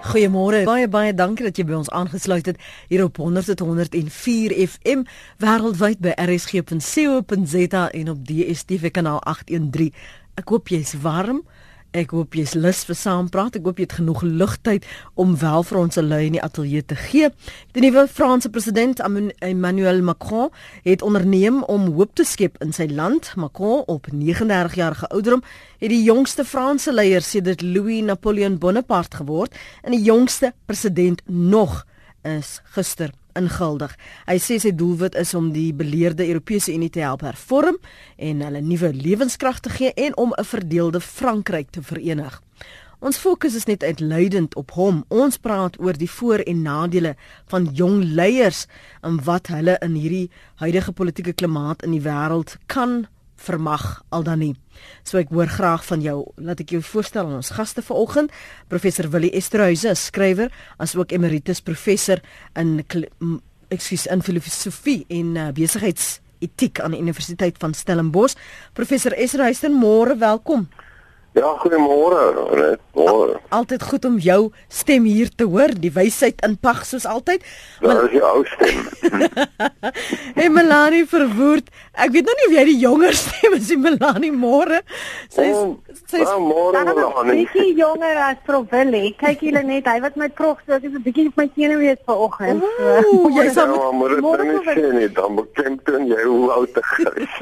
Goeiemôre. Baie baie dankie dat jy by ons aangesluit het hier op 100.104 FM wêreldwyd by rsg.co.za en op DStv kanaal 813. Ek hoop jy's warm. Ek hoop jy's lus vir saampraat. Ek hoop jy het genoeg lugtyd om wel vir ons 'n lui in die ateljee te gee. Die nuwe Franse president Emmanuel Macron het onderneem om hoop te skep in sy land. Macron op 39 jarige ouderdom het die jongste Franse leier sedert Louis Napoleon Bonaparte geword en die jongste president nog is gister inguldig. Hy sê sy doelwit is om die beleerde Europese Unie te help hervorm en hulle nuwe lewenskrag te gee en om 'n verdeelde Frankryk te verenig. Ons fokus is net uitluidend op hom. Ons praat oor die voor- en nadele van jong leiers en wat hulle in hierdie huidige politieke klimaat in die wêreld kan vermag al dan nie. So ek hoor graag van jou. Laat ek jou voorstel aan ons gaste vanoggend, professor Willie Esterhuise, skrywer, asook emeritus professor in ekskuus in filosofie en uh, besigheidsetiek aan die Universiteit van Stellenbosch. Professor Esterhuise, môre welkom. Ja, goeiemôre. Net môre. Altyd goed om jou stem hier te hoor, die wysheid in pag soos altyd. Maar is jou ou stem. hey Melanie verwoord. Ek weet nou nie of jy die jonger stem is, Melanie môre. Sy sy is môre Melanie. Sy is jonger as Proville. Kyk julle net, hy wat met prog so, ek is 'n bietjie op my tene wees vanoggend. Ooh, jy sal ja, môre sê nie dan bekend toe jy hoe oud ek is.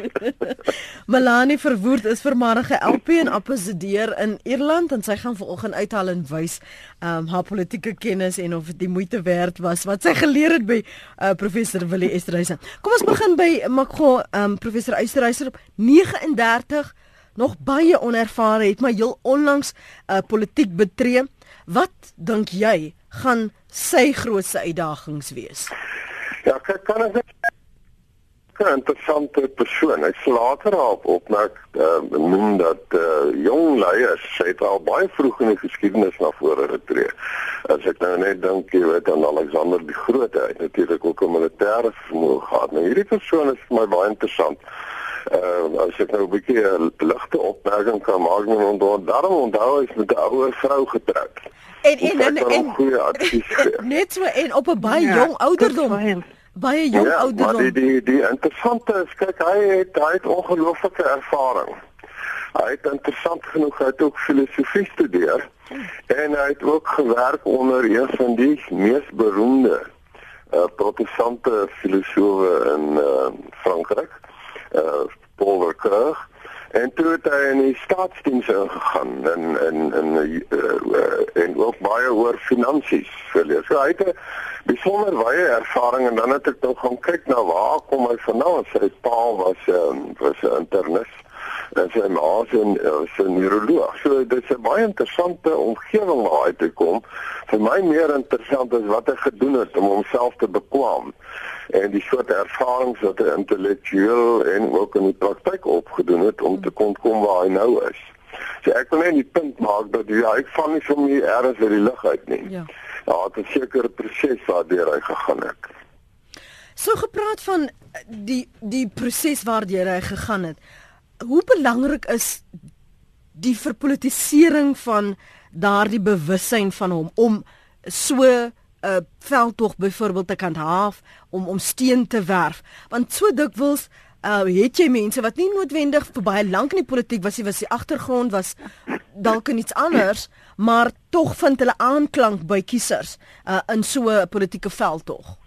Melanie verwoord is vermarige LP en appels studeer in Ierland en sy gaan vanoggend uithaal en wys um haar politieke kennis en of dit moeite werd was wat sy geleer het by uh, professor Willie Esterhuizen. Kom ons begin by Makgo um professor Esterhuizen op 39 nog baie onervare het maar heel onlangs uh, politiek betree. Wat dink jy gaan sy grootste uitdagings wees? Ja, kan ek 'n interessante persoon. Hy sê later op opmerk uh, noem dat uh, jong leiers het al baie vroeg in die geskiedenis na vore getree. As ek nou net dink jy weet aan Alexander die Grote, hy het natuurlik ook 'n militêre vermoë gehad. Nou hierdie persoon is vir my baie interessant. Uh, as ek nou 'n bietjie 'n ligte opmerking kan maak, dan onthou daarom onthou hy met 'n ouer vrou getroud. En en en, en, en net so en op 'n baie ja, jong ouderdom baie jong ja, ouderdom. Maar die die die interessante is kyk hy het hy het ongelooflike ervaring. Hy het interessant genoeg hy het ook filosofie studeer en hy het ook gewerk onder een van die mees beroemde uh, protestante filosofe in uh, Frankryk, uh, Paul Ricoeur. En toe het hy in die staatsdiens ingegaan en en en uh, uh, en ook baie oor finansies geleer. So hy het 'n besonder baie ervaring en dan het ek nou gaan kyk na waar kom hy vandaan. Sy pa was um, was 'n internis en sy ma was 'n was 'n neuroloog. So dit is 'n baie interessante omgewing waar hy toe kom. Vir my meer interessant is wat hy gedoen het om homself te bekwam en die soort ervarings wat hy intellektueel en ook in die praktyk opgedoen het om te kon kom waar hy nou is. So ek wil net die punt maak dat hy ek van nie sommer hier ergens uit die lug uit nie. Ja. Ja, dit is 'n sekere proses waardeur hy gegaan het. So gepraat van die die proses waardeur hy gegaan het. Hoe belangrik is die verpolitisering van daardie bewussyn van hom om so 'n uh, veldtog byvoorbeeld te kan haaf om om steen te werf? Want so dikwels uh, het jy mense wat nie noodwendig vir baie lank in die politiek was nie was die agtergrond was dalk in iets anders maar tog vind hulle aanklank by kiesers uh, in so 'n politieke veldtog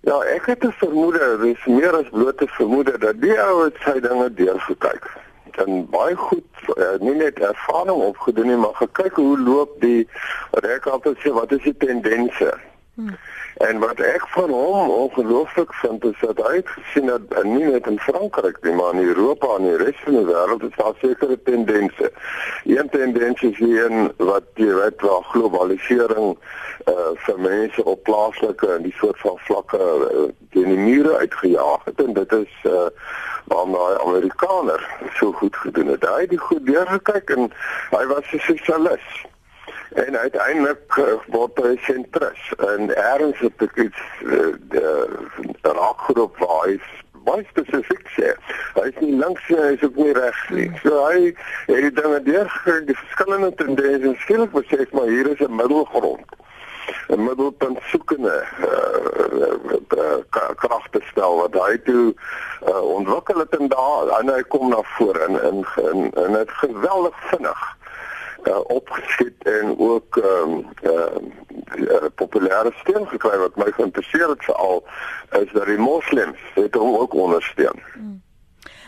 Ja, ek het 'n vermoede, dis meer as blote vermoede dat die ou het sy dinge deurgekyk en baie goed uh, nie net ervaring opgedoen nie, maar gekyk hoe loop die sê wat is die tendense. Hmm. En wat ek van hom ongelooflik vind is dat hy het gesien uh, nie net in Frankryk nie, maar in Europa en die res van die wêreld is daar sekere tendense. Een tendens is een wat jy weet waar globalisering uh vir mense op plaaslike en die soort van vlakke uh, teen die mure uitgejaag het en dit is uh waarom daai Amerikaner so goed gedoen het. Hy het die goed deurgekyk en hy was 'n sosialis. En uiteindelik uh, word hy sentris en erns het ek iets uh, die raakgroep waar hy baie spesifiek sê. Hy is nie links nie, hy is ook nie regs nie. So hy het die dinge deur die verskillende tendense skielik besef maar hier is 'n middelgrond. 'n middelpunt soekende uh, uh, krag te stel wat hy toe uh, ontwikkel het en daar en hy kom na vore in in in, dit geweldig vinnig uh, opgeskiet en ook ehm um, uh, populêre steun gekry wat my geïnteresseer het veral is dat die moslems het hom ook ondersteun. Mm.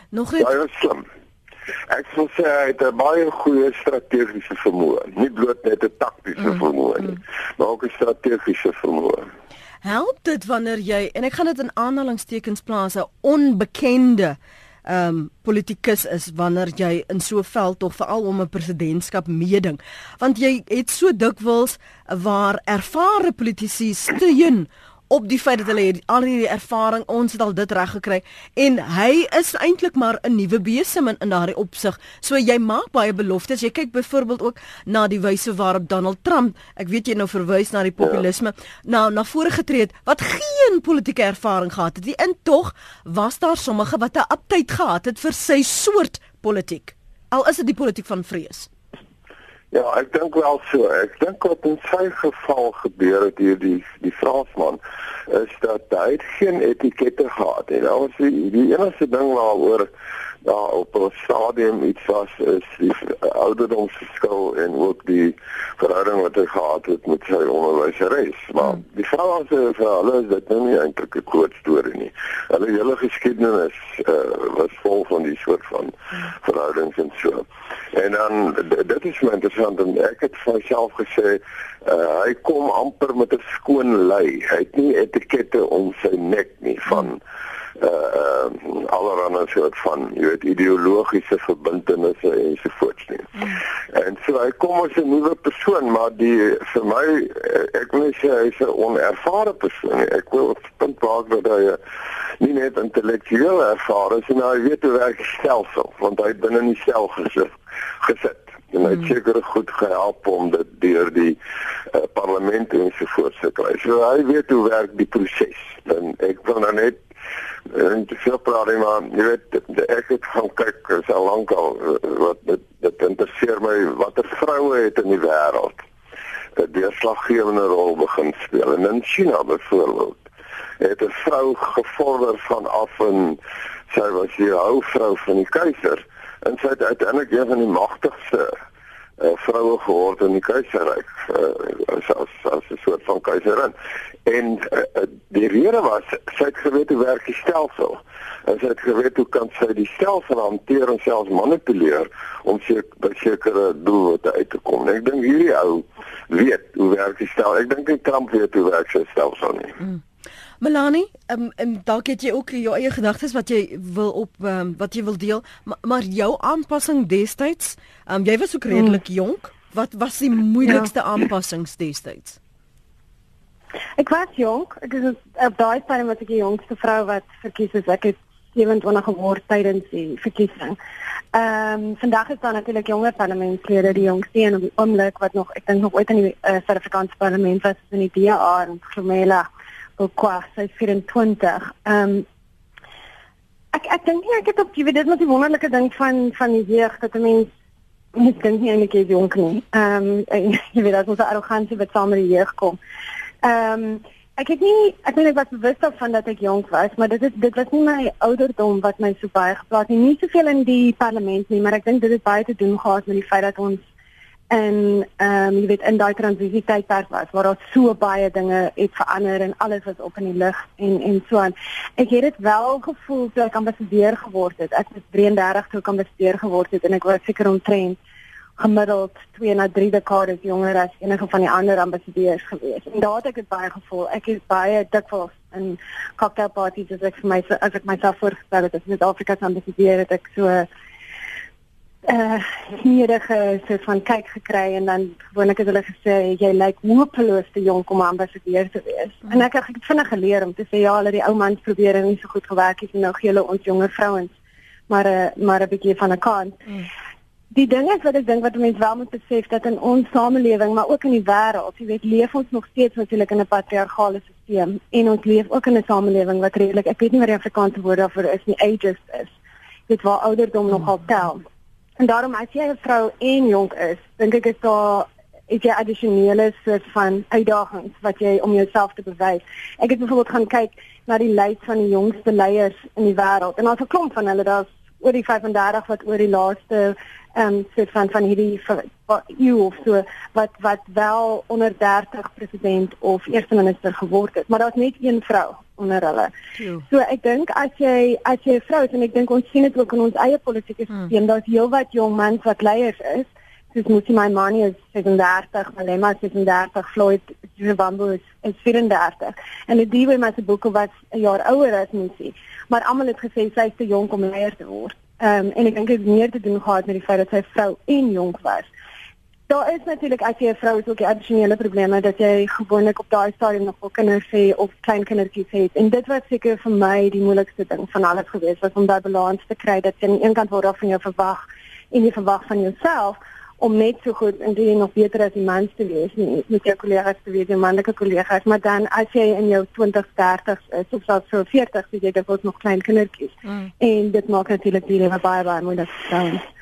Nog iets? Baie slim. Ek sou sê hy het 'n baie goeie strategiese vermoë, nie bloot net 'n taktiese mm. vermoë nie, mm. maar ook 'n strategiese vermoë. Help dit wanneer jy en ek gaan dit in aanhalingstekens plaas 'n onbekende um, politikus is wanneer jy in so 'n veld of veral om 'n presidentskap meeding. Want jy het so dikwels waar ervare politici steun op die feit dat hulle het al hierdie ervaring ons het al dit reg gekry en hy is eintlik maar 'n nuwe besem in, in daardie opsig. So jy maak baie beloftes. Jy kyk byvoorbeeld ook na die wyse waarop Donald Trump, ek weet jy nou verwys na die populisme, ja. nou na vore getree het wat geen politieke ervaring gehad het nie. En tog was daar sommige wat 'n aptyd gehad het vir sy soort politiek. Al is dit die politiek van vrees. Ja, ek dink wel so. Ek dink wat in sy geval gebeur het hier die die Fransman is dat hy geen etikette gehad het. Nou is die, die enigste ding waaroor daar op 'n stadium iets was is die ouderdomsverskil en ook die verhouding wat hy gehad het met sy onderwyseres. Maar hmm. die Franse vir hulle is dit nou nie eintlik 'n groot storie nie. Hulle hele geskiedenis uh, was vol van die soort van verhoudings en so. En dan dit is my interessant en ek het vir myself gesê uh, hy kom amper met 'n skoon lei. Hy het nie etikette om sy nek nie van hmm uh allerhande soort van jy weet ideologiese verbintenisse en so voort nie. Mm. En so hy kom as 'n nuwe persoon, maar die vir my eh, ek wil sê hy's 'n onervare persoon. Ek wil punt maak dat hy nie net intellektueel ervare is, maar hy weet hoe werk die stelsel, want hy binne in die sel gesit. gesit en hy het mm. seker goed gehelp om dit deur die uh, parlement en so voort te kry. So hy weet hoe werk die proses. En ek wil nou net en te veel praat nie maar jy weet ek het gaan kyk is al lank al wat dit dit interesseer my watter vroue het in die wêreld 'n deurslaggewende rol begin speel. En in China byvoorbeeld het 'n vrou gevorder van af en sy was die hoofvrou van die keiser. En sy het uiteindelik een van die magtigste uh, vroue geword in die keiserryk uh, as as as 'n soort van keiserin. En uh, die rede was sy het geweet hoe werk die stelsel. En sy het geweet hoe kan sy die stelsel hanteer en selfs manipuleer om seker sekere doelwitte uit te kom. En ek dink hierdie ou weet hoe werk die stelsel. Ek dink nie Trump weet hoe werk sy stelsel nie. Mm. Melanie, um, en dalk het jy ook jou eie gedagtes wat jy wil op um, wat jy wil deel, maar, maar jou aanpassing destyds, um, jy was ook redelik hmm. jonk. Wat was die moeilikste ja. aanpassings destyds? Ek was jonk. Ek is op daai stadium was ek die jongste vrou wat verkies is. Ek het 27 geword tydens die verkiesing. Ehm um, vandag is daar natuurlik jonger parlementslede, die jongste en op die oomblik wat nog ek dink nog ooit in die uh, Suid-Afrikaanse parlement was in die DA en Khumela qua sy 24. Ehm um, ek ek dink nie ek het op jy weet dit was die wonderlike ding van van die jeug dat 'n mens ek dink nie eintlik is jonk nie. Ehm um, jy weet dat ons arrogansie wat saam met die jeug kom. Ehm um, ek het nie ek weet ek was bewus daarvan dat ek jonk was, maar dit is dit was nie my ouderdom wat my so baie geplaas nie. Nie soveel in die parlement nie, maar ek dink dit het baie te doen gehad met die feit dat ons en ehm um, jy weet in daai transisie tydperk was waar daar so baie dinge het verander en alles was op in die lug en en so aan. Ek het dit wel gevoel toe ek ambassadeur geword het. Ek was 33 toe ek ambassadeur geword het en ek was seker omtrent gemiddeld 2 na 3 dekades jonger as enige van die ander ambassadeurs gewees. En daar het ek dit baie gevoel. Ek is baie dikwels in cocktailparties as ek vir my as ek myself voorgestel het as Suid-Afrika se ambassadeur het ek so uh hierige soort van kyk gekry en dan gewoonlik het hulle gesê jy lyk hopeloos te jonk om ambassadeur te wees. Mm. En ek het ek vinnig geleer om te sê ja, hulle die ou mans probeer en nie so goed gewerk het en nou gee hulle ons jonger vrouens maar 'n uh, maar 'n bietjie van 'n kans. Mm. Die ding is wat ek dink wat mense wel moet besef dat in ons samelewing maar ook in die wêreld, jy weet, leef ons nog steeds natuurlik in 'n patriargale stelsel en ons leef ook in 'n samelewing wat redelik ek weet nie wat die Afrikaanse woord daarvoor is nie ageist is. Dit waar ouderdom hmm. nogal tel. En daarom as jy 'n vrou en jonk is, dink ek is daar het jy addisionele soort van uitdagings wat jy om jouself te bewys. Ek het byvoorbeeld gaan kyk na die lys van die jongste leiers in die wêreld en daar's 'n klomp van hulle daar's oor die 35 wat oor die laaste ehm um, soort van van hierdie EU of so wat wat wel onder 30 president of eerste minister geword het, maar daar's net een vrou onder hulle. Jo. So ek dink as jy as jy 'n vrou is en ek dink ons sien dit ook in ons eie politieke hmm. stelsel, hmm. daar's heelwat jong mans wat leiers is. Dis moet my manie is 37, Malema is 37, Floyd Zimbabwe is, is 34. En die my boeke wat 'n jaar ouer as Musi. Maar almal het gesê sy is te jonk om leier te word. Ehm um, en ek dink dit het meer te doen gehad met die feit dat sy vrou en jonk was. Daar is natuurlik as jy 'n vrou is ook 'n addisionele probleme dat jy gewoonlik op daai stadium nog wel kinders hê of klein kindertjies het. En dit was seker vir my die moeilikste ding van alles gewees was om daai balans te kry dat jy aan die een kant word van jou verwag en jy verwag van jouself om net so goed en jy nog beter as die mans te wees nie met jou kollegas te wees, jou manlike kollegas, maar dan as jy in jou 20s, 30s is of selfs so 40s, jy het ook nog klein kindertjies. Mm. En dit maak natuurlik die lewe baie baie moeilik.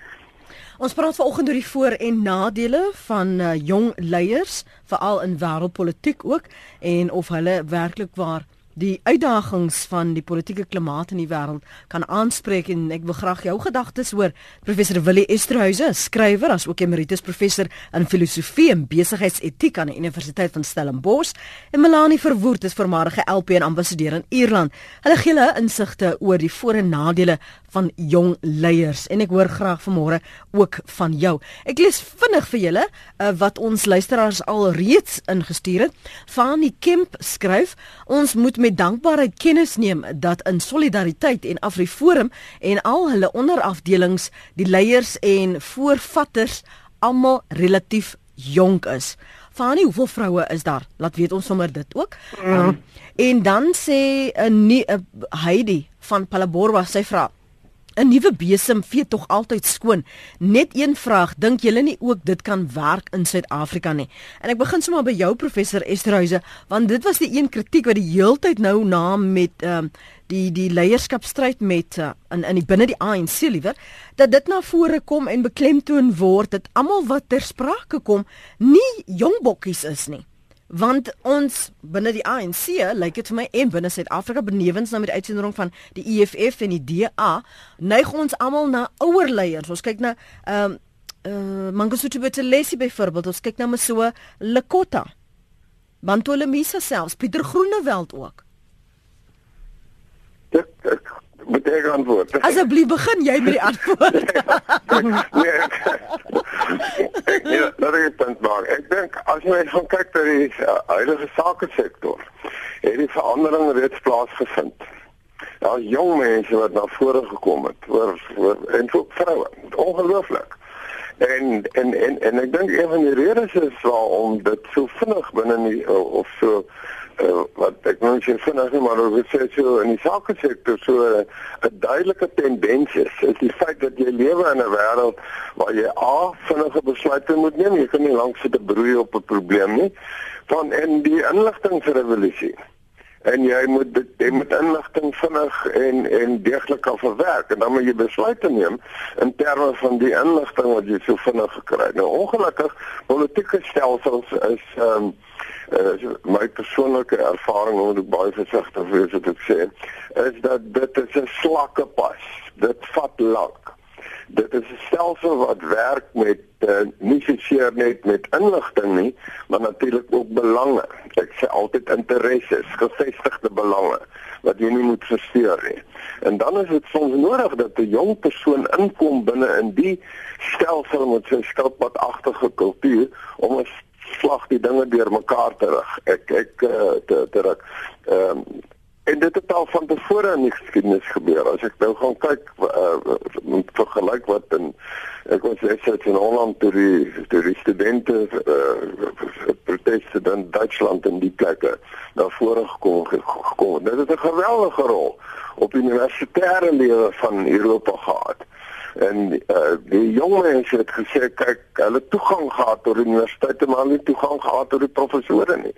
Ons praat vanoggend oor die voor- en nadele van uh, jong leiers, veral in wêreldpolitiek ook en of hulle werklik waar die uitdagings van die politieke klimaat in die wêreld kan aanspreek. En ek wil graag jou gedagtes hoor. Professor Willie Esterhuise skrywer as ook emeritus professor in filosofie en besigheidsetiek aan die Universiteit van Stellenbosch. En Melanie Verwoerd is voormalige LP en ambassadeur in Ierland. Hulle gee hulle insigte oor die voor en nadele van jong leiers en ek hoor graag vanmôre ook van jou. Ek lees vinnig vir julle uh, wat ons luisteraars al reeds ingestuur het. Van die Kemp skryf: "Ons moet met dankbaarheid kennis neem dat in solidariteit en Afriforum en al hulle onderafdelings die leiers en voorvatters almal relatief jonk is." Fanie, hoeveel vroue is daar? Laat weet ons sommer dit ook. Um, en dan sê 'n uh, uh, Heidi van Palaborwa sy vra 'n nuwe besem vee tog altyd skoon. Net een vraag, dink julle nie ook dit kan werk in Suid-Afrika nie? En ek begin sommer by jou professor Esterhuise, want dit was die een kritiek wat die heeltyd nou na met ehm um, die die leierskapstryd met uh, in in die binne die ANC liewer dat dit na vore kom en beklemtoon word dat almal wat ter sprake kom nie jong bokkies is nie want ons binne die ANC lyk dit vir my en binne Suid-Afrika benewens nou met uitsondering van die EFF en die DA neig ons almal na ouer leiers ons kyk na ehm um, uh, Mangosuthu Buthelezi byvoorbeeld ons kyk na Masoa Lekota Bantole Misa selfs Pieter Groenewald ook Dit moet ek antwoord. Asseblief begin jy met die antwoord. nee. Ja, dat is punt maar. Ek dink as jy gaan kyk na die uh, huidige sake sektor, het die verandering reeds plaasgevind. Daar is jong mense wat na vore gekom het, oor, oor en ook vroue. Ongelooflik. En en en en ek dink een van die redes is waarom dit so vinnig binne die of so uh, wat ek nou sien vinnig nie maar oor sê so in die sake sektor so 'n uh, duidelike tendens is is die feit dat jy lewe in 'n wêreld waar jy a vinnige besluite moet neem jy kan nie lank sit te broei op 'n probleem nie van en die inligtingrevolusie en jy moet dit jy moet inligting vinnig en en deeglik kan verwerk en dan moet jy besluite neem in terme van die inligting wat jy so vinnig gekry het. Nou ongelukkig politieke stelsels is ehm um, uh, my persoonlike ervaring moet ek baie versigtig wees wat ek sê is dat dit is 'n slakke pas. Dit vat lank. Dit is 'n stelsel wat werk met uh, nie seker net met inligting nie, maar natuurlik ook belange. Ek sê altyd interesses, gevestigde belange wat jy nie moet versteur nie. En dan is dit soms nodig dat 'n jong persoon inkom binne in die stelsel met sy skilpadagtige kultuur om 'n slag die dinge deur mekaar terug. Ek ek uh, te terug. Ehm um, en dit het al van tevore in die geskiedenis gebeur. As ek nou gaan kyk uh, vergelyk wat in ek was net in Holland toe die toe die studente uh, proteste dan Duitsland in die plekke na vore gekom gekom. Dit het 'n geweldige rol op universitêre lewe van Europa gehad en uh, die jong mense het gesê kyk hulle toegang gehad tot universiteite maar nie toegang gehad tot die professore nie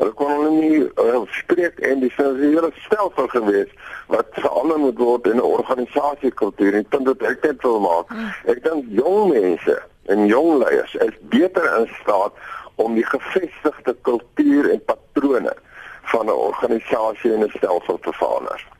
Hulle kon hulle nie uh, spreek en dis 'n hele stelsel gewees wat verander moet word in 'n organisasiekultuur. En punt wat ek net wil maak, hmm. ek dink jong mense en jong leiers is beter in staat om die gevestigde kultuur en patrone van 'n organisasie en 'n stelsel te verander.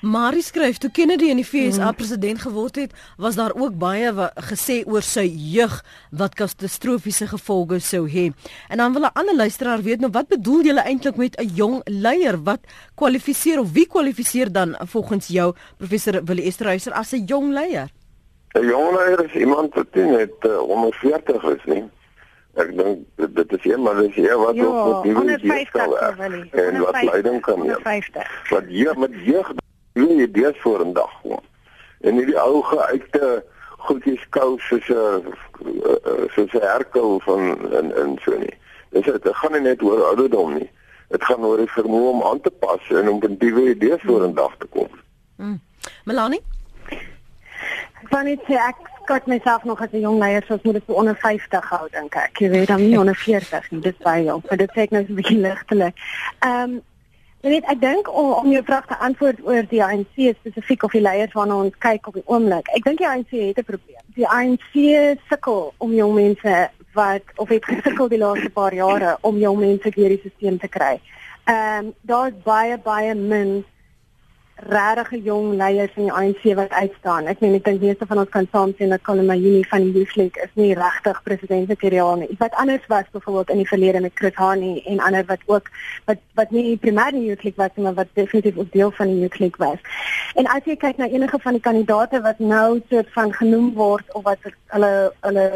Marie skryf toe Kennedy in die FSA mm. president geword het, was daar ook baie gesê oor sy jeug wat katastrofiese gevolge sou hê. En dan wil 'n ander luisteraar weet nou wat bedoel julle eintlik met 'n jong leier? Wat kwalifiseer of wie kwalifiseer dan volgens jou professor Willie Esterhuizer as 'n jong leier? 'n Jong leier is iemand wat net uh, onder 40 is, nie? Ek dink dit is iemand wat jy wat jo, op die wêreld kan en wat leiding kan neem. Wat hier met jeug nie idees voor in dag gewoon. En nie die ou geuite goedjies kou soos 'n eh, eh, soos 'n herkel van in in so nie. Dis dit gaan nie net oor ouderdom nie. Dit gaan oor die vermoë om aan te pas en om met nuwe idees voor in dag te kom. Mm. Melanie? Van dit ek skat myself nog as 'n jong leier soos moet ek so onder 50 hou dink ek. Jy weet dan nie onder 40 nie. Dit is baie jong. Maar dit sê ek nou so 'n bietjie ligtelik. Ehm um, Net ek dink om om jou vraag te antwoord oor die ANC spesifiek of die leiers waarna ons kyk op die oomblik. Ek dink die ANC het 'n probleem. Die ANC sukkel om jong mense wat of het gesukkel die laaste paar jare om jong mense deur die stelsel te kry. Ehm um, daar's baie baie min regte jong leiers in die ANC wat uitstaan. Ek meen ek dink meeste van ons kan saam sien dat Colin Mayouni van die Youth League is nie regtig presidentsmateriaal nie. Wat anders was byvoorbeeld in die verlede met Chris Hani en ander wat ook wat wat nie primêr die Youth League was maar wat definitief ook deel van die Youth League was. En as jy kyk na enige van die kandidaate wat nou soort van genoem word of wat hulle hulle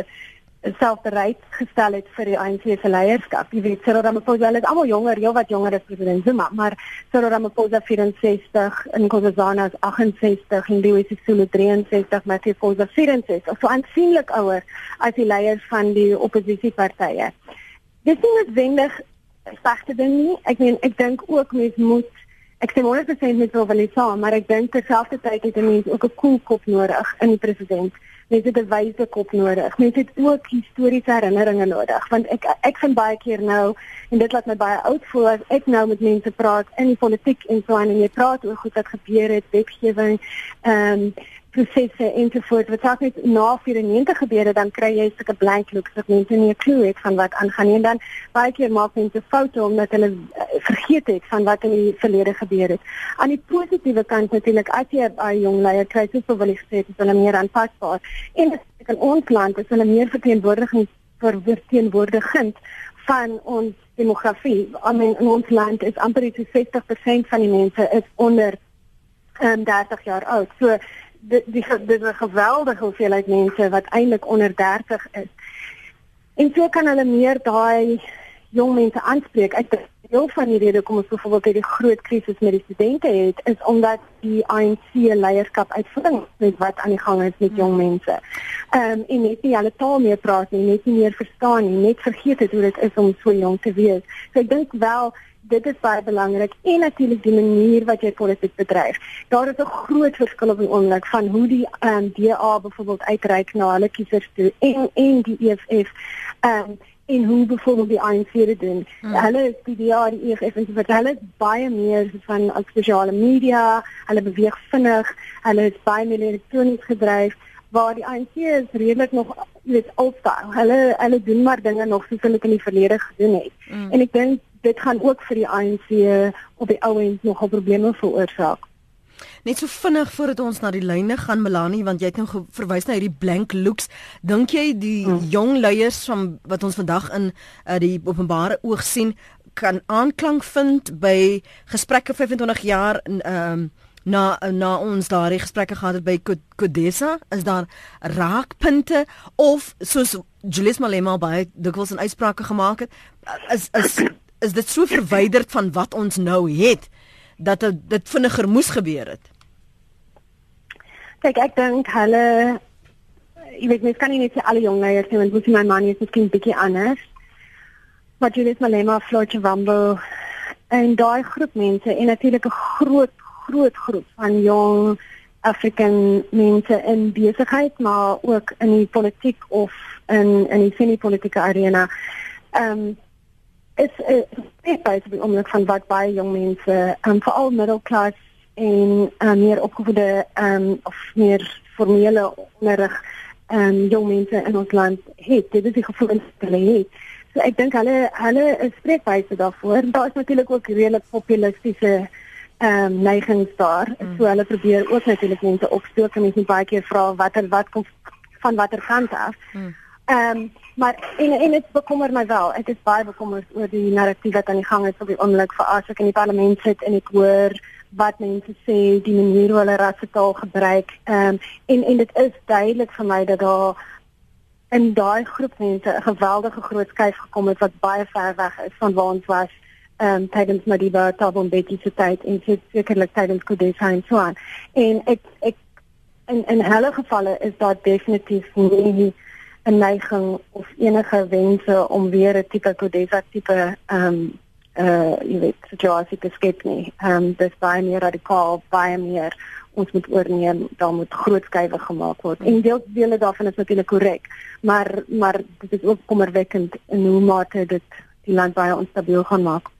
self bereid gestel het vir die ANC se leierskap. Jy weet, Cyril Ramaphosa is almal jonger, heel wat jonger as president Zuma, maar Cyril Ramaphosa 64, Nkosazana is 68, Louis Sisulu 63, Matthew Fosa 64. So aansienlik ouer as die leiers van die oppositiepartye. Dis nie noodwendig sagte ding nie. Ek meen, ek dink ook mens moet ek sê 100% met Prof. Lisa, maar ek dink terselfdertyd het 'n mens ook 'n koel kop nodig in die president mense het 'n wyse kop nodig. Mense het ook historiese herinneringe nodig want ek ek vind baie keer nou en dit laat my baie oud voel as ek nou met mense praat in die politiek en so aan en jy praat oor goed wat gebeur het, wetgewing, ehm um, prosesse ensovoorts wat dalk net na 94 gebeur het dan kry jy sulke blank looks dat mense nie 'n klou het van wat aangaan nie en dan baie keer maak mense foute omdat hulle uh, vergeet het van wat in die verlede gebeur het. Aan die positiewe kant natuurlik as jy 'n jong leier kry soos wil ek sê dit is hulle meer aanpasbaar en dit kan ons land is hulle meer verteenwoordiging verteenwoordigend van ons demografie. I mean in ons land is amper 60% van die mense is onder um, 30 jaar oud. So dit die dit is 'n geweldige hoeveelheid mense wat eintlik onder 30 is. En so kan hulle meer daai jong mense aanspreek. Ek deel van die rede kom ons byvoorbeeld hierdie groot krisis met die studente het is omdat die ANC leierskap uitvoering met wat aan die gang is met jong mense. Ehm um, en net nie hulle taal meer praat nie, net nie meer verstaan nie, net vergeet het hoe dit is om so jong te wees. So ek dink wel dit is baie belangrik en natuurlik die manier wat jy politiek bedryf. Daar is 'n groot verskil op die oomblik van hoe die ehm um, DA byvoorbeeld uitreik na hulle kiesers toe en en die EFF ehm um, en hoe byvoorbeeld die ANC dit doen. Hmm. Hulle is die DA die EFF en wat hulle baie meer van spesiale media, hulle beweeg vinnig, hulle is baie meer elektronies gedryf waar die ANC is redelik nog weet alstaal. Hulle hulle doen maar dinge nog soos hulle in die verlede gedoen het. Hmm. En ek dink dit gaan ook vir die ANC op die ou end nogal probleme veroorsaak. Net so vinnig voordat ons na die lyne gaan Melanie want jy het nou verwys na hierdie blank looks. Dink jy die hmm. jong leiers van wat ons vandag in uh, die openbare oog sien kan aanklank vind by gesprekke 25 jaar in ehm um, na na ons daardie gesprekke gehad het by Kodesa is daar raakpunte of soos Julius Malema baie dikwels 'n uitsprake gemaak het is is is dit so verwyderd van wat ons nou het dat dit, dit vinniger moes gebeur het. Kyk, ek dink hulle jy weet mens kan nie net sê alle jong leiers nie, want moet my man is miskien bietjie anders. Maar Julius Malema, Floyd Wambo en daai groep mense en natuurlik 'n groot groot groep van jong African mense in besigheid, maar ook in die politiek of in in die semi-politieke arena. Ehm um, is uh, spreekwyse by oomblik van wat baie jong mense, um, veral middelklas en um, meer opgevoede um, of meer formele onderrig um, jong mense in ons land het. Dit is die gevoel wat hulle het. So ek dink hulle hulle is spreekwyse daarvoor. Daar is natuurlik ook redelik populistiese ehm um, neigings daar. Mm. So hulle probeer ook natuurlik mense opstook en mense baie keer vra watter wat kom van watter kant af. Mm. Ehm um, maar en en dit bekommer my wel. Ek is baie bekommerd oor die narratief wat aan die gang is op die oomblik vir as ek in die parlement sit en ek hoor wat mense sê die manier hoe hulle rassetaal gebruik. Ehm um, en en dit is duidelik vir my dat daar in daai groep mense 'n geweldige groot skuif gekom het wat baie ver weg is van waar ons was ehm um, tydens Madiba Thabo Mbeki se tyd en sekerlik tydens Kodesa en so aan. En ek ek in in hulle gevalle is daar definitief nie 'n neiging of enige wense om weer 'n tipe Kodesa tipe ehm um, uh jy weet situasie te skep nie. Ehm um, dis baie meer radikaal, baie meer ons moet oorneem, daar moet groot skuwe gemaak word. En deel dele daarvan is natuurlik korrek, maar maar dit is ook kommerwekkend in hoe mate dit die land baie onstabiel gaan maak.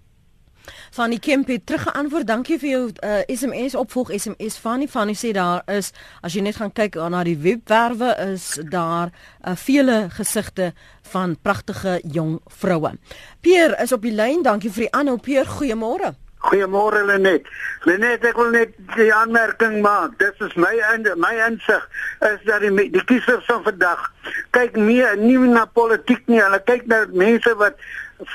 Fanny Kemp het teruggeantwoord. Dankie vir jou uh, SMS opvolg SMS Fanny. Fanny sê daar is as jy net gaan kyk na die webwerwe is daar uh, vele gesigte van pragtige jong vroue. Peer is op die lyn. Dankie vir die aanhou Peer. Goeiemôre. Goeiemôre Lenet. Lenet, ek wil net die aanmerking maak. Dis is my in my insig is dat die die kiesers van vandag kyk nie nie na politiek nie. Hulle kyk na mense wat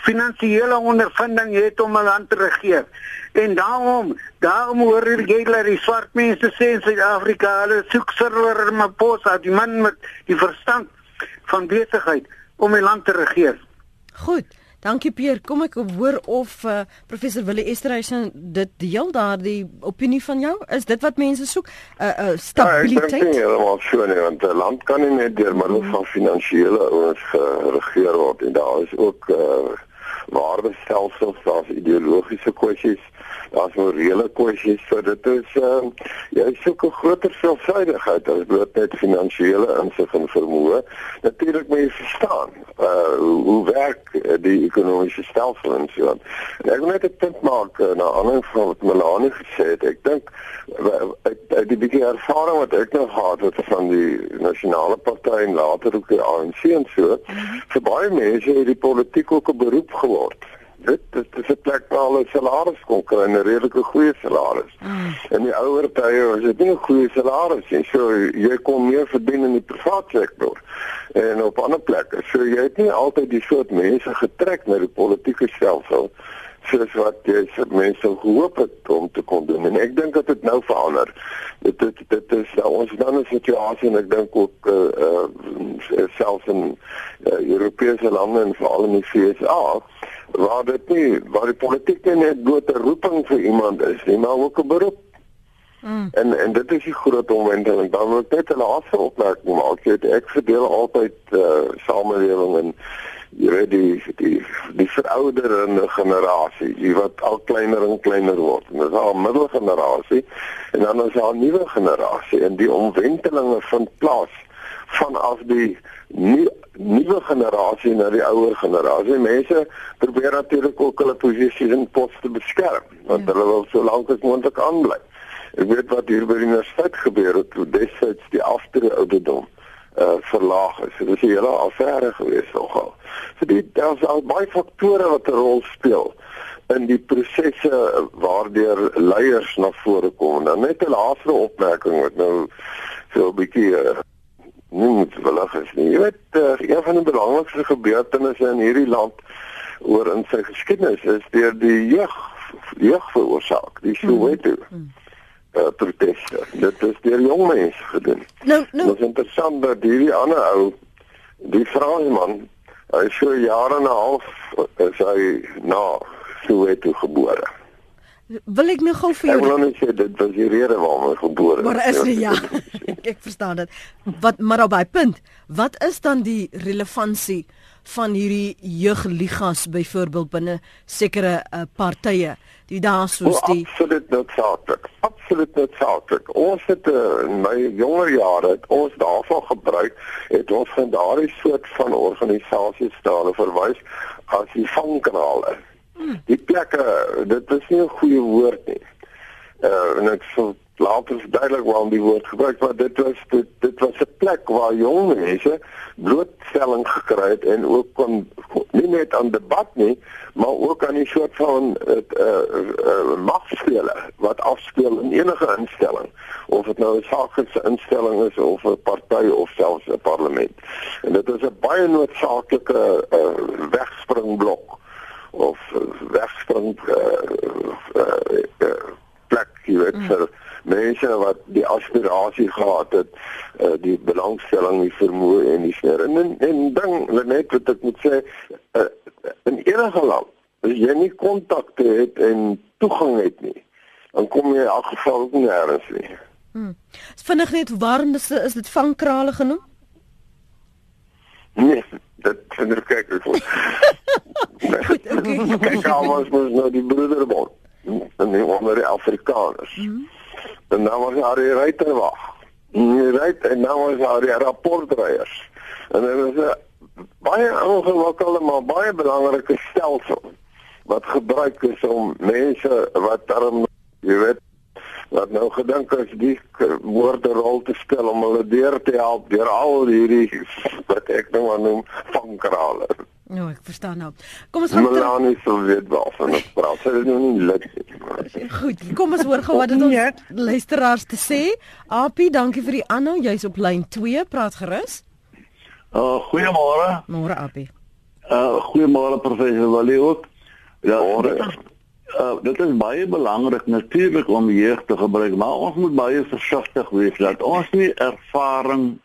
finansiële ondervinding het om 'n land te regeer. En daarom, daarom hoor jy dat die swart mense sê in Suid-Afrika, hulle soek Cyril Ramaphosa, die man met die verstand van besigheid om 'n land te regeer. Goed. Dankie Pier. Kom ek hoor of uh, professor Willie Esterhuizen dit deel daardie opinie van jou? Is dit wat mense soek? 'n uh, eh, uh, eh, Stabiliteit. Ja, ek dink nie helemaal so nie, want 'n land kan nie net deur middel van finansiële ouens geregeer word en daar is ook uh, waardestelsels, daar's ideologiese kwessies daar's morele kwessies so dit is uh, jy soek 'n groter selfsuidigheid as bloot net finansiële insig en vermoë natuurlik moet jy verstaan uh, hoe, hoe werk die ekonomiese stelsel en so en ek wil net 'n punt maak uh, na aanleiding van wat Melanie gesê het. Ek dink uit die bietjie ervaring wat ek nou gehad het van die nasionale party en later ook die ANC en so mhm. vir baie mense het die politiek ook 'n beroep geword dit dit is 'n plek waar hulle salaris kon kry 'n redelike goeie salaris. Mm. In die ouer tye was dit nie 'n goeie salaris nie. So jy kon meer verdien in die private sektor en op ander plekke. So jy het nie altyd die soort mense getrek na die politieke stelsel soos wat jy se mense gehoop het om te kon doen. En ek dink dat dit nou verander. Dit dit dit is uh, ons dan 'n situasie en ek dink ook uh, uh selfs in uh, Europese lande en veral in die VSA waar dit nie waar die politiek nie net bloot 'n roeping vir iemand is nie, maar ook 'n beroep. Mm. En en dit is die groot omwenteling. Dan wil ek net 'n laaste opmerking maak. Ek ek verdeel altyd uh samelewing en jy weet die die die verouderende generasie, die wat al kleiner en kleiner word. En dis al middelgenerasie en dan is daar 'n nuwe generasie en die omwentelinge vind plaas vanaf die nie nuwe generasie na die ouer generasie. Mense probeer natuurlik ook hulle posisies en poste beskerm want ja. hulle wil so lank as moontlik aanbly. Ek weet wat hier by die universiteit gebeur het toe destyds die aftrede ouderdom uh verlaag is. Dit is 'n hele affære gewees nogal. So dit daar's al baie faktore wat 'n rol speel in die prosesse waardeur leiers na vore kom. Dan net 'n laaste opmerking wat nou so 'n bietjie uh, nie moet verlig is nie. Jy weet, uh, een van die belangrikste gebeurtenisse in hierdie land oor in sy geskiedenis is deur die jeug jeug veroorsaak, die hmm. Soweto. Hmm. Uh, proteste. Dit is deur jong mense gedoen. Nou, nou. Dit is interessant dat hierdie ander ou, die Fransman, hy so jare en 'n half is hy na Soweto gebore. Wil ek nou gou vir jou Ek wil net sê dit was die rede waarom hy gebore is. Maar is nie ja. ek verstaan dit. Wat maar op by punt, wat is dan die relevantie van hierdie jeugligas byvoorbeeld binne sekere uh, partye? Die daar soos die Absoluut noodsaaklik. Absoluut noodsaaklik. Ons het uh, in my jonger jare het ons daarvan gebruik het ons van daardie soort van organisasies daar verwys as die vangkanale. Die plekke, dit is nie 'n goeie woord nie. Uh en ek sou later verduidelik waarom die woord gebruik word. Dit was dit, dit was 'n plek waar jong mense blootstelling gekry het en ook kon nie net aan debat nie, maar ook aan 'n soort van het uh, uh, magspele wat afspeel in enige instelling of dit nou 'n saaklike instelling is of 'n party of selfs 'n parlement. En dit is 'n baie noodsaaklike uh, wegspringblok of uh, wegspring uh, uh, uh, plek jy weet mm. vir mense wat die aspirasie gehad het uh, die belangstelling die vermoë en die sneer en en, en ding net wat ek moet sê uh, in enige land as jy nie kontakte het en toegang het nie dan kom jy in elk geval ook nie ergens nie hmm. vinnig net waarom is, is dit vangkrale genoem nee dit vind ek kyk ek okay. Kyk, ons moet nou die broederbond en die onder die Afrikaners. Mm -hmm. En dan was daar die ruiterwag. Die ruit en dan was daar die rapportryers. En dit was 'n baie ongelukkige maar baie belangrike stelsel wat gebruik is om mense wat daarom jy weet wat nou gedink as die woorde rol te speel om hulle deur te help deur al hierdie wat ek nou noem vankrale. Nou, ek verstaan nou. Kom ons gaan Melanie sou weet wel van dit praat. Sy is nou nie lid nie. Goed, kom ons hoor gou wat dit ons luisteraars te sê. Apie, dankie vir die aanhou. Jy's op lyn 2, praat gerus. Uh, goeiemôre. Môre Apie. Uh, goeiemôre professor Walie ook. Ja, dit is, uh, dit is baie belangrik natuurlik om jeug te gebruik, maar ons moet baie versigtig wees dat ons nie ervaring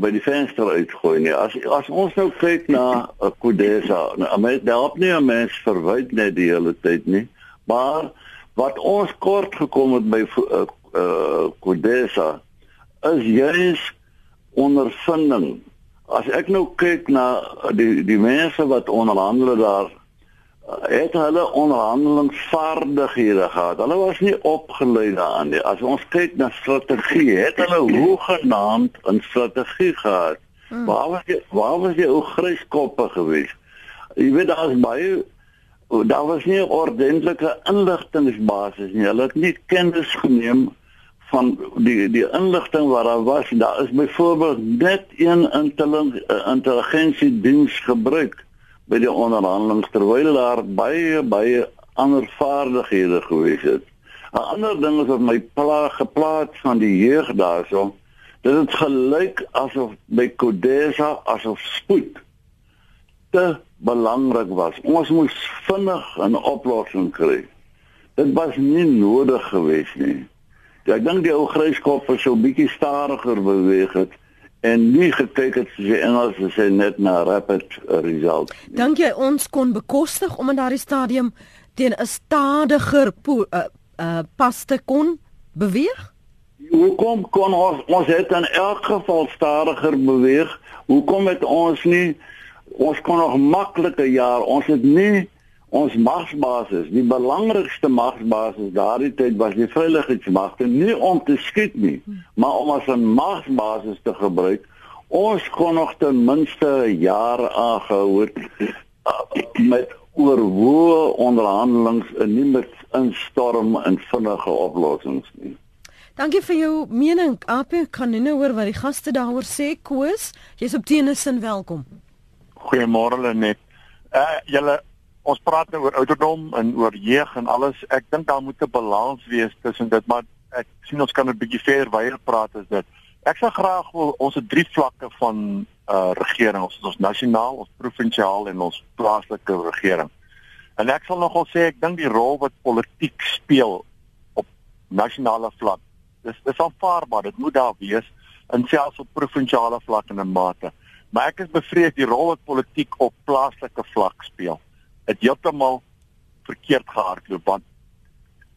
by die venster uitgooi nie. As as ons nou kyk na 'n uh, Kodesa, nou mens help nie 'n mens verwyd net die hele tyd nie, maar wat ons kort gekom het by uh, uh, Kodesa is juis ondervinding. As ek nou kyk na die die mense wat onderhandel daar het hulle onderhandelingsvaardighede gehad. Hulle was nie opgelei daaraan nie. As ons kyk na strategie, het hulle hoegenaamd 'n strategie gehad. Hmm. Waar was jy waar was jy ou gryskoppe geweest? Jy weet daar's baie daar was nie 'n ordentlike inligtingbasis nie. Hulle het nie kennis geneem van die die inligting wat daar was. Daar is byvoorbeeld net een intelligensie diens gebruik by die onderhandelings terwyl daar baie baie ander vaardighede gewees het. 'n Ander ding is wat my pla geplaas van die jeug daarso, dit het gelyk asof by Kodesa asof spoed te belangrik was. Ons moes vinnig 'n oplossing kry. Dit was nie nodig geweest nie. Ja, ek dink die ou gryskop het so bietjie stadiger beweeg het en nie gekyk het soos die Engels sê net na rapid result. Dink jy ons kon bekostig om in daardie stadium teen 'n stadiger uh, uh, pas te kon beweeg? Hoekom kon ons ons het in elk geval stadiger beweeg? Hoekom het ons nie ons kon nog maklike jaar ons het nie ons magsbasis, die belangrikste magsbasis daardie tyd was die veiligheidsmagte nie om te skiet nie, maar om as 'n magsbasis te gebruik. Ons kon nog ten minste jare aangehou het uh, met oorwoe onderhandelings en nie met instorm en vinnige oplossings nie. Dankie vir jou mening. Apie kan nou hoor wat die gaste daaroor sê. Koos, jy's op teenesin welkom. Goeiemôre Lenet. Uh julle ons praat nou oor ouderdom en oor jeug en alles. Ek dink daar moet 'n balans wees tussen dit, maar ek sien ons kan 'n bietjie verder wyer praat as dit. Ek sou graag wil ons het drie vlakke van uh regering. Ons het ons nasionaal, ons provinsiaal en ons plaaslike regering. En ek sal nogal sê ek dink die rol wat politiek speel op nasionale vlak, dis dis aanvaarbaar. Dit moet daar wees en selfs op provinsiale vlak in 'n mate. Maar ek is bevrees die rol wat politiek op plaaslike vlak speel het heeltemal verkeerd gehardloop want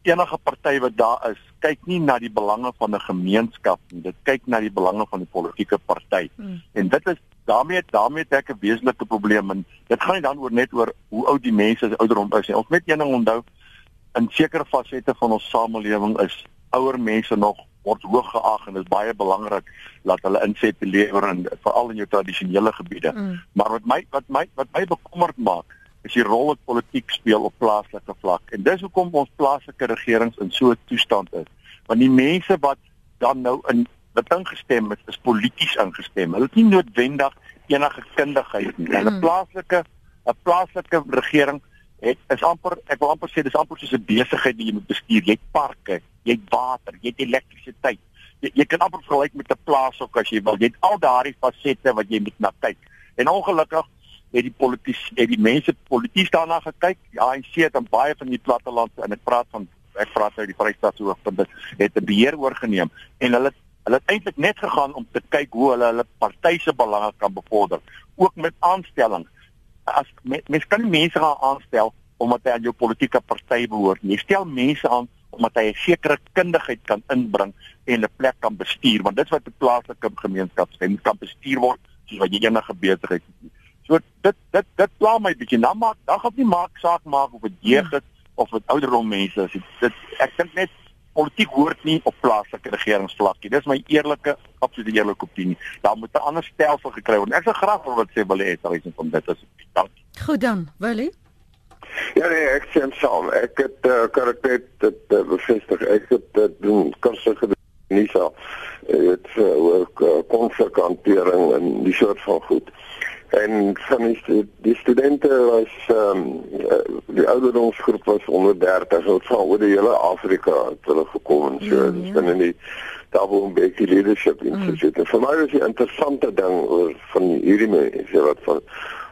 enige party wat daar is, kyk nie na die belange van 'n gemeenskap nie. Dit kyk na die belange van die politieke party. Hmm. En dit is daarmee daarmee het ek 'n wesenlike probleem en dit gaan nie dan oor net oor hoe oud die mense is ouderdom is nie. Ons moet een ding onthou in sekere fasette van ons samelewing is ouer mense nog word hoog geag en dit is baie belangrik dat hulle inset lewer en veral in jou tradisionele gebiede. Mm. Maar wat my wat my wat my bekommerd maak is die rol wat politiek speel op plaaslike vlak. En dis hoekom ons plaaslike regerings in so 'n toestand is. Want die mense wat dan nou in wat ingestem het, is polities ingestem. Hulle het nie noodwendig enige kundigheid nie. 'n Plaaslike 'n plaaslike regering het is amper ek wil amper sê dis amper soos 'n besigheid wat jy moet bestuur. Jy het parke, jy het water, jy het elektrisiteit. Jy, jy kan amper vergelyk met 'n plaas ook as jy wil. Jy het al daardie fasette wat jy moet na kyk. En ongelukkig het die politiek het die mense polities daarna gekyk. En sê dit aan baie van die platteland en ek praat van ek praat uit die Vrystaat se hoogtepunt het 'n beheer oorgeneem en hulle hulle het eintlik net gegaan om te kyk hoe hulle hulle party se belange kan bevorder, ook met aanstellings. As mens kan nie mense gaan aanstel omdat hy aan jou politieke party behoort. Jy stel mense aan omdat hy 'n sekere kundigheid kan inbring en 'n plek kan bestuur, want dit is wat 'n plaaslike gemeenskap sê, moet kan bestuur word soos wat jy enige besigheid het. So dit dit dit pla my bietjie. Dan maak dan gaan nie maak saak maak of dit jeug is of dit ouderdomme mense is. Dit ek dink net politiek hoort nie op plaaslike regeringsvlak nie. Dis my eerlike absolute eerlike opinie. Daar moet 'n ander stelsel gekry word. Ek sou graag wil wat sê wil hê daar is om dit as dankie. Goed dan, Willie. Ja nee, ek sien saam. Ek het uh, kan ek net dit uh, bevestig. Ek het dit doen kursus gedoen nie so. Dit uh, ook uh, konflikhantering en die soort van goed en van die, die studente was ehm um, die ouderdomsgroep was onder 30 so van oor die hele Afrika het hulle gekom en so ja, ja. in die Double Becky Leadership mm. Institute. Mm. Vir my is die interessante ding oor van hierdie mense wat van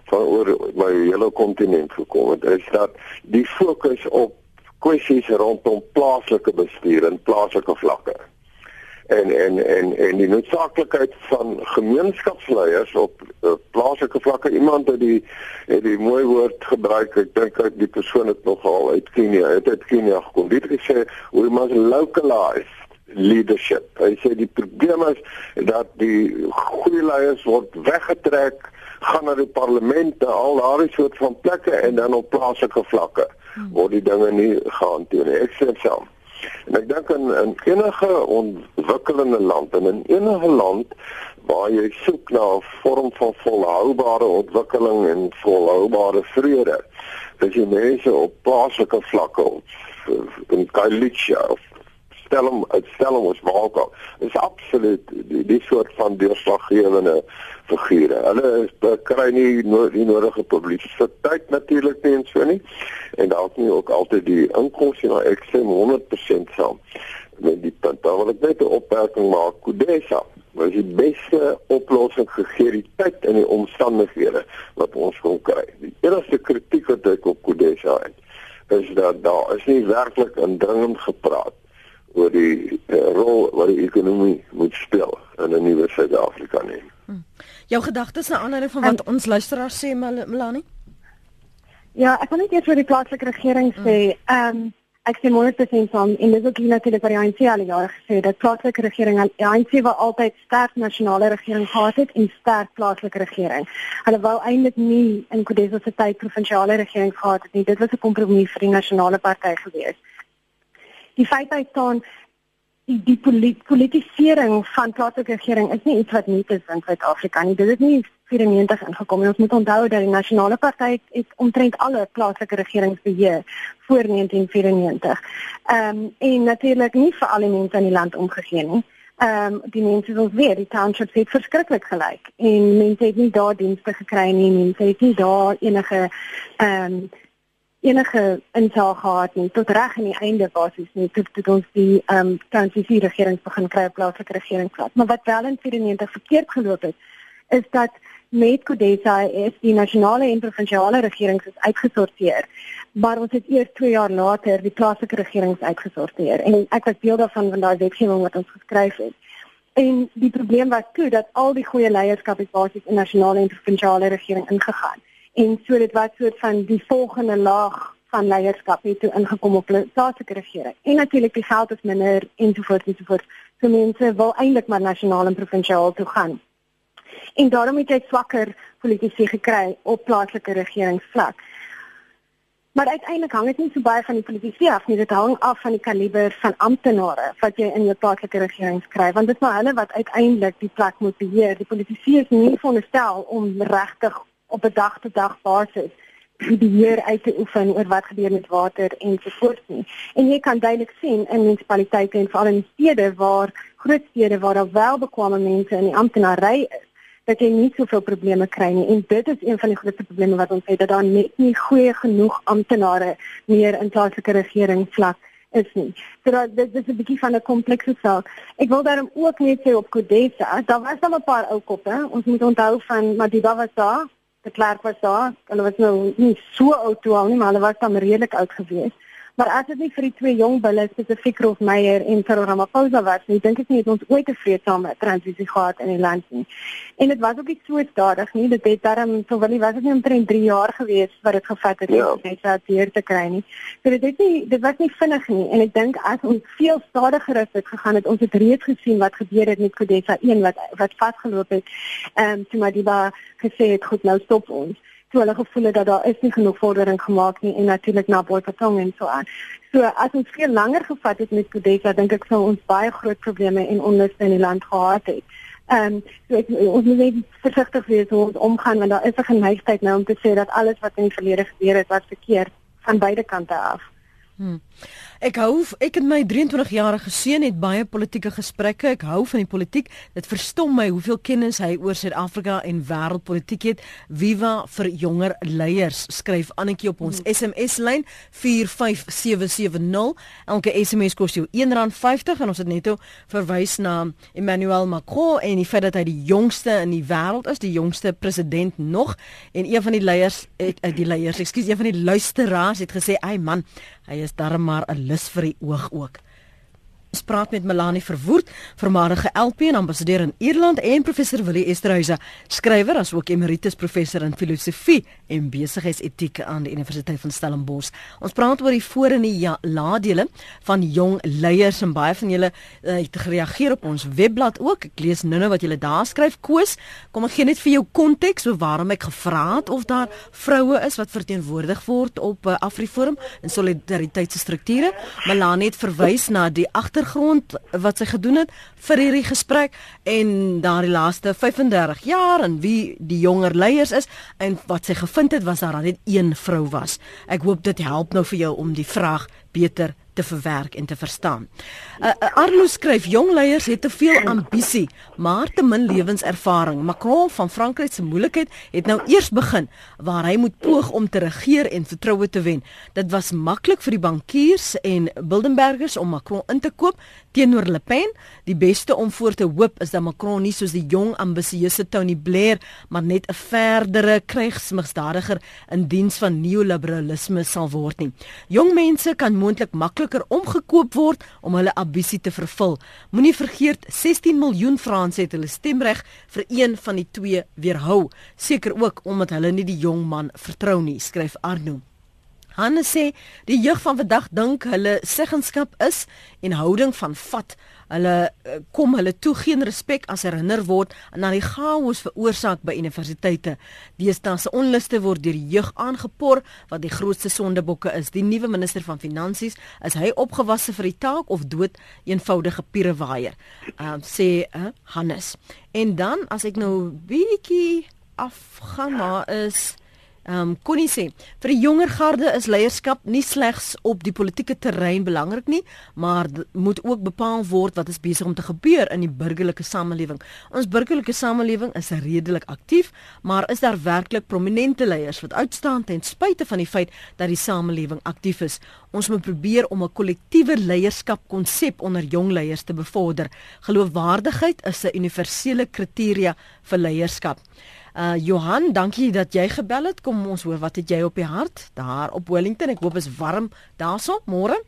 van oor my hele kontinent gekom het is dat die fokus op kwessies rondom plaaslike bestuur en plaaslike vlakke en en en en die noodsaaklikheid van gemeenskapsleiers op uh, plaaslike vlakke. Iemand het die het die mooi woord gebruik ek dink dat die persoon het nogal uit Kenia het uit Kenia gekom. Dit gesê we must localize leadership. Hy sê die probleem is dat die goeie leiers word weggetrek gaan na die parlement al daardie soort van plekke en dan op plaaslike vlakke hmm. word die dinge nie gehanteer nie. Ek sê self En ek dink in, in enige ontwikkelende land en in enige land waar jy soek na 'n vorm van volhoubare ontwikkeling en volhoubare vrede, dis jy mense op plaaslike vlakke of in Kalicha of stelling ons maak al is absoluut die, die soort van deurslaggewende figure. Hulle is kry nie no, die nodige publisiteit natuurlik nie en so nie. En dalk nie ook altyd die inkomste maar ek sê 100% saam met die punt. Daar wil ek net 'n opmerking maak. Kudesa was die beste oplossing gegee die tyd en die omstandighede wat ons kon kry. Die enigste kritiek wat ek op Kudesa het is dat daar is nie werklik indringend gepraat oor die uh, rol wat die ekonomie moet speel in 'n nuwe Suid-Afrika nie. Hmm. Jou gedagtes na aanleiding van wat um, ons luisteraars sê Melanie? Ja, ek wil net eers vir die plaaslike regering sê, hmm. ehm um, ek sê môre te sien van in die ook natuurlik vir die ANC al jare gesê dat plaaslike regering die ANC wou altyd sterk nasionale regering gehad het en sterk plaaslike regering. Hulle wou eintlik nie in Kodesa se tyd provinsiale regering gehad het nie. Dit was 'n kompromie vir die nasionale party geweest die feit hy staan die die polit, politisering van plaaslike regering is nie iets wat nie is in Suid-Afrika nie. Dit het nie 94 ingekom nie. Ons moet onthou dat die nasionale party het omtrent alle plaaslike regerings beheer voor 1994. Ehm um, en natuurlik nie vir al die mense in die land omgegee nie. Ehm um, die mense wat weer die townships het verskriklik gelyk en mense het nie daar dienste gekry nie. Mense het nie daar enige ehm um, enige insaag gehad nie tot reg aan die einde basies nie tot tot ons die ehm um, transisie regering begin kry op plaaslike regeringsvlak. Maar wat wel in 94 verkeerd geloop het is dat met Kodesa is die nasionale en provinsiale regerings is uitgesorteer. Maar ons het eers 2 jaar later die plaaslike regerings uitgesorteer en ek was deel daarvan van daai wetgewing wat ons geskryf het. En die probleem was toe dat al die goeie leierskap is basies in nasionale en provinsiale regering ingegaan en so dit was soort van die volgende laag van leierskap het toe ingekom op plaaslike regering. En natuurlik die geld is minder en so voort en so voort. So mense wil eintlik maar nasionaal en provinsiaal toe gaan. En daarom het jy swakker politici gekry op plaaslike regeringsvlak. Maar uiteindelik hang dit nie so baie van die politici af nie, dit hang af van die kaliber van amptenare wat jy in jou plaaslike regering kry, want dit is maar hulle wat uiteindelik die plek moet beheer. Die politici is nie veronderstel om regtig op 'n dag tot dag basis die beheer uit te oefen oor wat gebeur met water en so voort nie. En jy kan duidelik sien in munisipaliteite en veral in stede waar groot stede waar daar wel bekwame mense in die amptenary is dat jy nie soveel probleme kry nie en dit is een van die grootste probleme wat ons het dat daar net nie goeie genoeg amptenare meer in plaaslike regering vlak is nie. So dat dit is 'n bietjie van 'n komplekse saak. Ek wil daarom ook net sê op Kodesa, daar was dan 'n paar ou koppe. Ons moet onthou van Madiba was daar, die klerk was daar. Hulle was nou nie so oud toe al nie, maar hulle was dan redelik oud geweest. Maar as dit nie vir die twee jong bulle spesifiek Rolf Meyer en Cyril Ramaphosa was nie, dink ek nie het ons ooit 'n vreedsame transisie gehad in die land nie. En dit was ook nie so stadig nie. Dit het daarom vir Willie was dit nie omtrent 3 jaar gewees wat dit gevat het ja. om net dat hier te kry nie. So dit het nie dit was nie vinnig nie en ek dink as ons veel stadiger het gegaan het, ons het reeds gesien wat gebeur het met Kodesa 1 wat wat vasgeloop het. Ehm um, toe Madiba gesê het goed nou stop ons toe hulle gevoel het dat daar is nie genoeg vordering gemaak nie en natuurlik na boikotting en so aan. So as ons veel langer gevat het met Kodesa, dink ek sou ons baie groot probleme en onluste in die land gehad het. Ehm um, so ek, ons moet net versigtig wees hoe ons omgaan want daar is 'n geneigtheid nou om te sê dat alles wat in die verlede gebeur het was verkeerd van beide kante af. Hmm. Ek hou ek en my 23-jarige seun het baie politieke gesprekke. Ek hou van die politiek. Dit verstom my hoeveel kennis hy oor Suid-Afrika en wêreldpolitiek het. Viva vir jonger leiers, skryf Annetjie op ons SMS-lyn 45770. Elke SMS kos jou R1.50 en ons het net verwys na Emmanuel Macron en die feit dat hy die jongste in die wêreld is, die jongste president nog en een van die leiers eh, die leiers, ekskuus, een van die luisteraars het gesê, "Ag man, hy is darm maar 'n lus vir die oog ook. Ons praat met Melanie Verwoerd, voormalige LP en ambassadeur in Ierland en professor Willie Esterhuise, skrywer as ook emeritus professor in filosofie en besigheidsetiek aan die Universiteit van Stellenbosch. Ons praat oor die voor en die ja, nadele van jong leiers en baie van julle uh, het gereageer op ons webblad ook. Ek lees nou-nou wat julle daar skryf. Koos, kom ek gee net vir jou konteks oor waarom ek gevra het of daar vroue is wat verteenwoordig word op uh, Afriforum in solidariteitsstrukture. Melanie het verwys na die agter agtergrond wat sy gedoen het vir hierdie gesprek en daardie laaste 35 jaar en wie die jonger leiers is en wat sy gevind het was daar net een vrou was. Ek hoop dit help nou vir jou om die vraag beter te verwerk en te verstaan. Uh, uh, Arlo skryf jong leiers het te veel ambisie, maar te min lewenservaring. Macron van Frankryk se moeilikheid het nou eers begin waar hy moet poog om te regeer en vertroue te wen. Dit was maklik vir die bankiers en Bilderbergers om Macron in te koop teenoor Le Pen. Die beste om voor te hoop is dat Macron nie soos die jong ambisieuse Tony Blair, maar net 'n verdere krygsmisdadiger in diens van neoliberalisme sal word nie. Jong mense kan moontlik makliker omgekoop word om hulle ambisie te vervul. Moenie vergeet 16 miljoen Franse het hulle stemreg vir een van die twee weerhou, seker ook omdat hulle nie die jong man vertrou nie, skryf Arno. Hanne sê die jeug van vandag dink hulle seggenskap is en houding van vat. Hulle eh, kom hulle toe geen respek as herinner word aan die chaos veroorsaak by universiteite. Deesdae se onluste word deur die jeug aangepor wat die grootste sondebokke is. Die nuwe minister van finansies is hy opgewasse vir die taak of dood eenvoudige pierewaier. Ehm uh, sê uh, Hannes. En dan as ek nou bietjie afgaan maar is Ehm um, kon nie sê vir die jonger garde is leierskap nie slegs op die politieke terrein belangrik nie, maar moet ook bepaal word wat is besig om te gebeur in die burgerlike samelewing. Ons burgerlike samelewing is redelik aktief, maar is daar werklik prominente leiers wat uitstaan ten spyte van die feit dat die samelewing aktief is? Ons moet probeer om 'n kollektiewe leierskap konsep onder jong leiers te bevorder. Geloofwaardigheid is 'n universele kriteria vir leierskap. Uh Johan, dankie dat jy gebel het. Kom ons hoor wat het jy op die hart daar op Wellington. Ek hoop is warm daarso. Môre.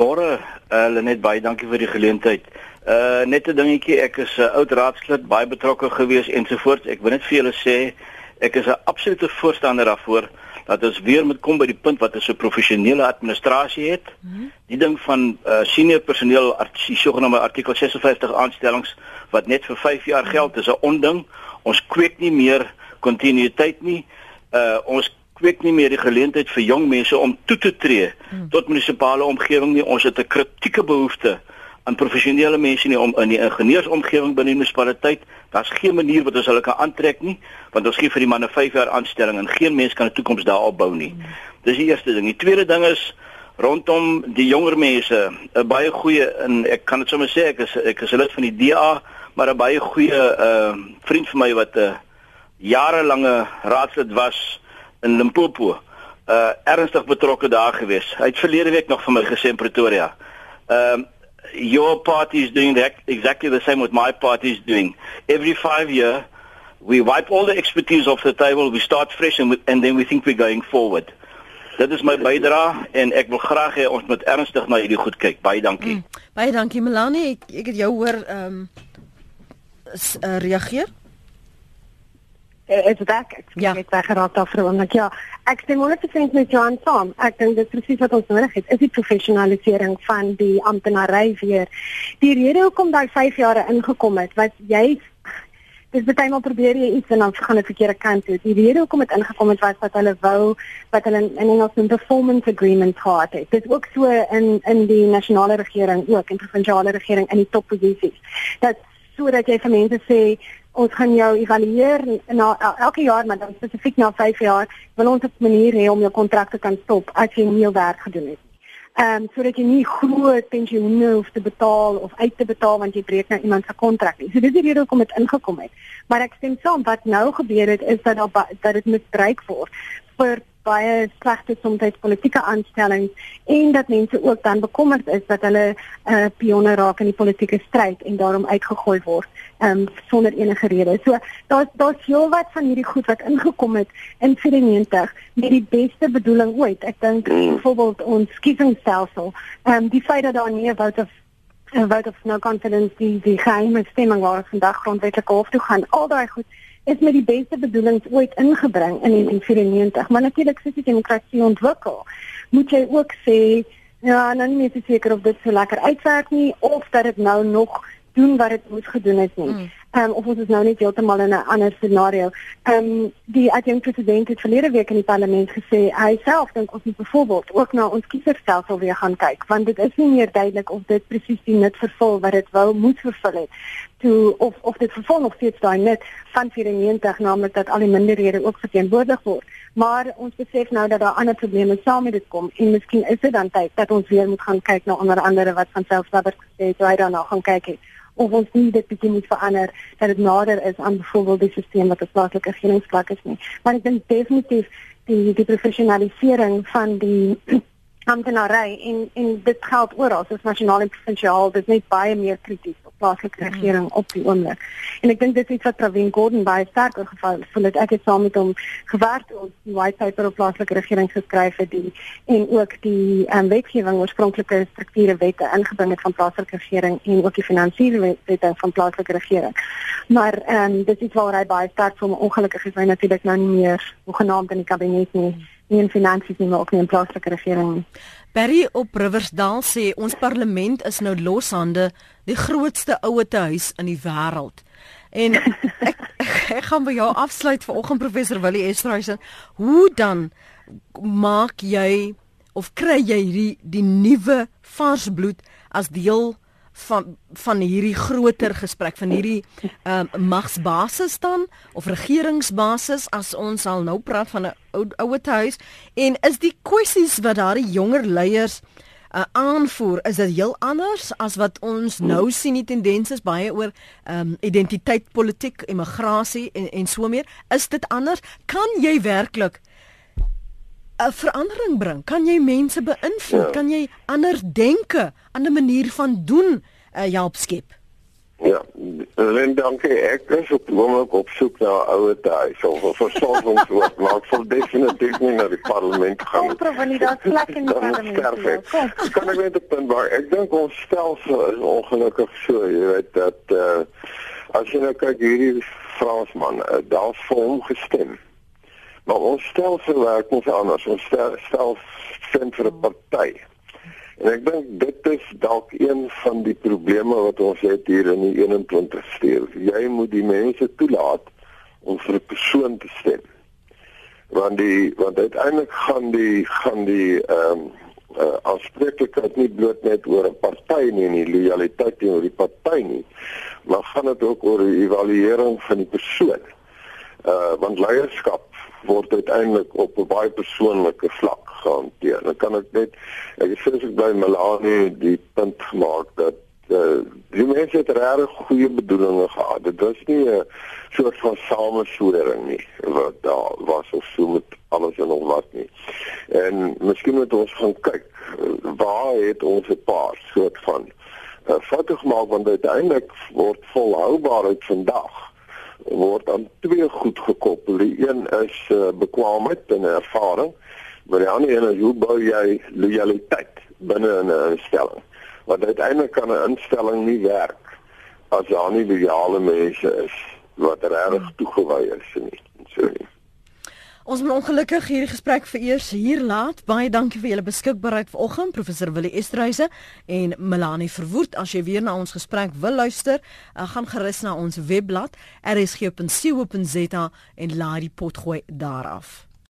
Môre, uh Lenet baie dankie vir die geleentheid. Uh net 'n dingetjie, ek is 'n uh, oud raadslid, baie betrokke gewees ensovoorts. Ek wil net vir julle sê ek is 'n absolute voorstander daarvoor dat ons weer moet kom by die punt wat ons 'n professionele administrasie het. Hmm. Die ding van uh senior personeel, die sogenaamde artikel 56 aanstellings wat net vir 5 jaar geld, is 'n onding. Ons kweek nie meer kontinuïteit nie. Uh ons kweek nie meer die geleentheid vir jong mense om toe te tree hmm. tot munisipale omgewing nie. Ons het 'n kritieke behoefte aan professionele mense nie om in die ingenieursomgewing binne die munisipaliteit. Daar's geen manier wat ons hulle kan aantrek nie, want ons gee vir die manne 5 jaar aanstelling en geen mens kan 'n toekoms daar opbou nie. Dis die eerste ding. Die tweede ding is rondom die jonger mense, 'n baie goeie en ek kan dit sommer sê ek is ek is lid van die DA, maar 'n baie goeie uh vriend vir my wat 'n uh, jarelange raadslid was in Limpopo uh ernstig betrokke daar gewees. Hy het verlede week nog vir my gesê in Pretoria. Um your party is doing that exactly the same what my party is doing. Every 5 year we wipe all the expertise off the table, we start fresh and, we, and then we think we're going forward. Dit is my bydrae en ek wil graag hê ons moet ernstig na hierdie goed kyk. Baie dankie. Mm, baie dankie Melanie. Ek ek het jou hoor ehm um, uh, reageer. Eh, is dit ek? Ja. het weggeraak daarvoor want ja, ek stem 100% met Johan saam. Ek dink dit presies wat ons nodig het. Is die professionalisering van die amptenary weer. Die rede hoekom daai 5 jaar ingekom het, wat jy dis baie maal probeer jy iets en dan gaan dit verkeerde kant toe. Die rede hoekom dit ingekom het was dat hulle wou wat hulle in Engels 'n performance agreement gehad het. Dit is ook so in in die nasionale regering ook en provinsiale regering in die topposisies. Dat sodat jy vir mense sê ons gaan jou evalueer na elke jaar maar dan spesifiek na 5 jaar wil ons 'n manier hê om jou kontrak te kan stop as jy nie jou werk gedoen het. Ehm um, sodat jy nie groot pensioene hoef te betaal of uit te betaal want jy breek nou iemand se kontrak nie. So dis die rede hoekom dit ingekom het. Maar ek stem saam wat nou gebeur het is dat dat dit misbruik word vir baie slegte soms politieke aanstellings en dat mense ook dan bekommerd is dat hulle uh, pionne raak in die politieke stryd en daarom uitgegooi word um, sonder enige rede. So daar's daar's heel wat van hierdie goed wat ingekom het in 94 met die beste bedoeling ooit. Ek dink mm. byvoorbeeld ons skiesingsstelsel, ehm um, die feit dat daar nie 'n vote of 'n vote of no confidence die die geheime stemming waar vandag grondwetlike hof toe gaan. Al daai goed is met die beste bedoelings ooit ingebring in 1994, maar natuurlik soos die demokrasie ontwikkel, moet jy ook sê ja, nou nie seker of dit so lekker uitwerk nie of dat dit nou nog doen wat dit moes gedoen het nie. Mm um, of ons is nou net heeltemal in 'n ander scenario. Ehm um, die adjunct president het verlede week in die parlement gesê hy self dink ons moet byvoorbeeld ook na ons kieserstelsel weer gaan kyk want dit is nie meer duidelik of dit presies die nut vervul wat dit wou moet vervul het toe of of dit vervul nog steeds daai nut van 94 naamlik dat al die minderhede ook verteenwoordig word. Maar ons besef nou dat daar ander probleme saam met dit kom en miskien is dit dan tyd dat ons weer moet gaan kyk na onder andere wat van selfstawers gesê het, hoe hy daarna gaan kyk het of ons nie dit bietjie moet verander dat dit nader is aan byvoorbeeld die stelsel wat op plaaslike regeringsvlak is nie. Maar ek dink definitief die die professionalisering van die amptenary en en dit geld oral, soos nasionaal en provinsiaal, dit is net baie meer krities plaaslike regering op die oomblik. En ek dink dit is iets wat Pravin Gordhan baie sterk geval voel het. Ek het saam met hom gewerk ons die white paper op plaaslike regering geskryf het die en ook die um, wetgewing oorspronklike strukture wette ingebring het van plaaslike regering en ook die finansiële wette van plaaslike regering. Maar ehm um, dit is waar hy baie sterk vir ongelukkig is hy natuurlik nou nie meer hoegenaamd in die kabinet nie nie in finansies nie maar ook nie in plaaslike regering nie. Barry op Riversdal sê ons parlement is nou loshande die grootste ouete huis in die wêreld. En ek, ek gaan by jou afsluit vanoggend professor Willie Esterhuizen. Hoe dan maak jy of kry jy die die nuwe vars bloed as deel van van hierdie groter gesprek van hierdie ehm uh, magsbasis dan of regeringsbasis as ons al nou praat van 'n ou oue huis en is die kwessies wat daardie jonger leiers uh, aanvoer is dit heel anders as wat ons nou sien die tendens is baie oor ehm um, identiteit politiek immigrasie en en so meer is dit anders kan jy werklik 'n verandering bring? Kan jy mense beïnvloed? Ja. Kan jy ander denke, ander manier van doen uh, help skep? Ja, Len dankie. Ek is op oomblik op soek na 'n ouer huis of 'n versorgingsoord, maar ek sal definitief nie na die parlement gaan nie. Kom, wanneer daar plek in die parlement is. Kan ek net op punt waar ek dink ons stelsel is ongelukkig so, jy weet dat uh, as jy nou kyk hierdie Fransman, uh, daar's vir hom gestem. Maar ons stelsel werk nie anders. Ons stel stel vind vir 'n party. En ek dink dit is dalk een van die probleme wat ons het hier in die 21ste eeu. Jy moet die mense toelaat om vir 'n persoon te stem. Want die want uiteindelik gaan die gaan die ehm um, uh, aanspreeklikheid nie bloot net oor 'n party nie en die lojaliteit teenoor die party nie, maar gaan dit ook oor die evaluering van die persoon. Uh want leierskap word uiteindelik op 'n baie persoonlike vlak gehanteer. Dan kan ek net ek sinds ek by Melanie die punt gemaak dat uh, die mense het regtig goeie bedoelings gehad. Dit was nie 'n soort van sameswering nie wat daar was of so met alles en nog wat nie. En miskien moet ons gaan kyk waar het ons 'n paar soort van uh, foto gemaak want uiteindelik word volhoubaarheid vandag word aan twee goed gekoppel. Die een is uh, bekwaamheid en ervaring, maar die ander een is hoe bou jy lojaliteit binne 'n instelling? Want uiteindelik kan 'n instelling nie werk as daar nie lojale mense is wat regtig toegewy is nie. So nie. Ons moet ongelukkig hierdie gesprek vereers hier laat. Baie dankie vir julle beskikbaarheid vanoggend, professor Willie Estreise en Melanie Verwoerd. As jy weer na ons gesprek wil luister, uh, gaan gerus na ons webblad rsg.co.za en laai die potgooi daar af.